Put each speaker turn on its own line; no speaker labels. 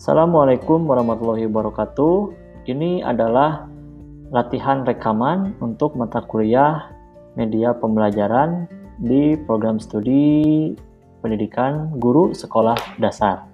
Assalamualaikum warahmatullahi wabarakatuh. Ini adalah latihan rekaman untuk mata kuliah media pembelajaran di program studi pendidikan guru sekolah dasar.